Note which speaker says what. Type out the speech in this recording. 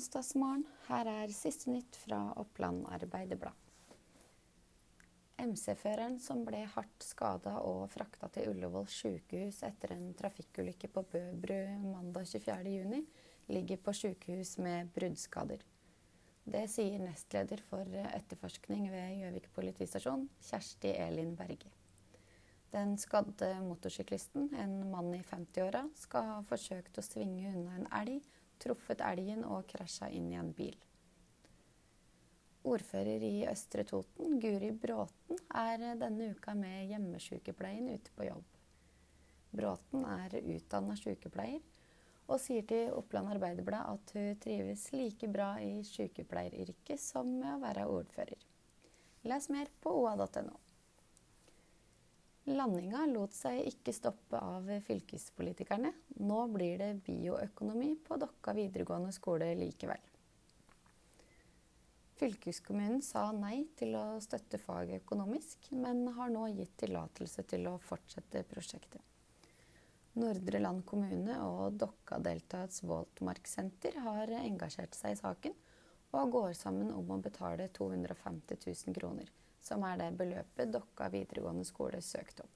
Speaker 1: onsdagsmorgen. Her er siste nytt fra Oppland Arbeiderblad. MC-føreren som ble hardt skada og frakta til Ullevål sykehus etter en trafikkulykke på Bøbru mandag 24.6, ligger på sykehus med bruddskader. Det sier nestleder for etterforskning ved Gjøvik politistasjon, Kjersti Elin Berge. Den skadde motorsyklisten, en mann i 50-åra, skal ha forsøkt å svinge unna en elg truffet elgen og krasja inn i en bil. Ordfører i Østre Toten, Guri Bråten, er denne uka med hjemmesykepleien ute på jobb. Bråten er utdanna sykepleier og sier til Oppland Arbeiderblad at hun trives like bra i sykepleieryrket som med å være ordfører. Les mer på oa.no. Landinga lot seg ikke stoppe av fylkespolitikerne. Nå blir det bioøkonomi på Dokka videregående skole likevel. Fylkeskommunen sa nei til å støtte faget økonomisk, men har nå gitt tillatelse til å fortsette prosjektet. Nordre Land kommune og Dokka-deltaets våtmarkssenter har engasjert seg i saken, og går sammen om å betale 250 000 kroner som er det beløpet Dokka videregående skole søkte om.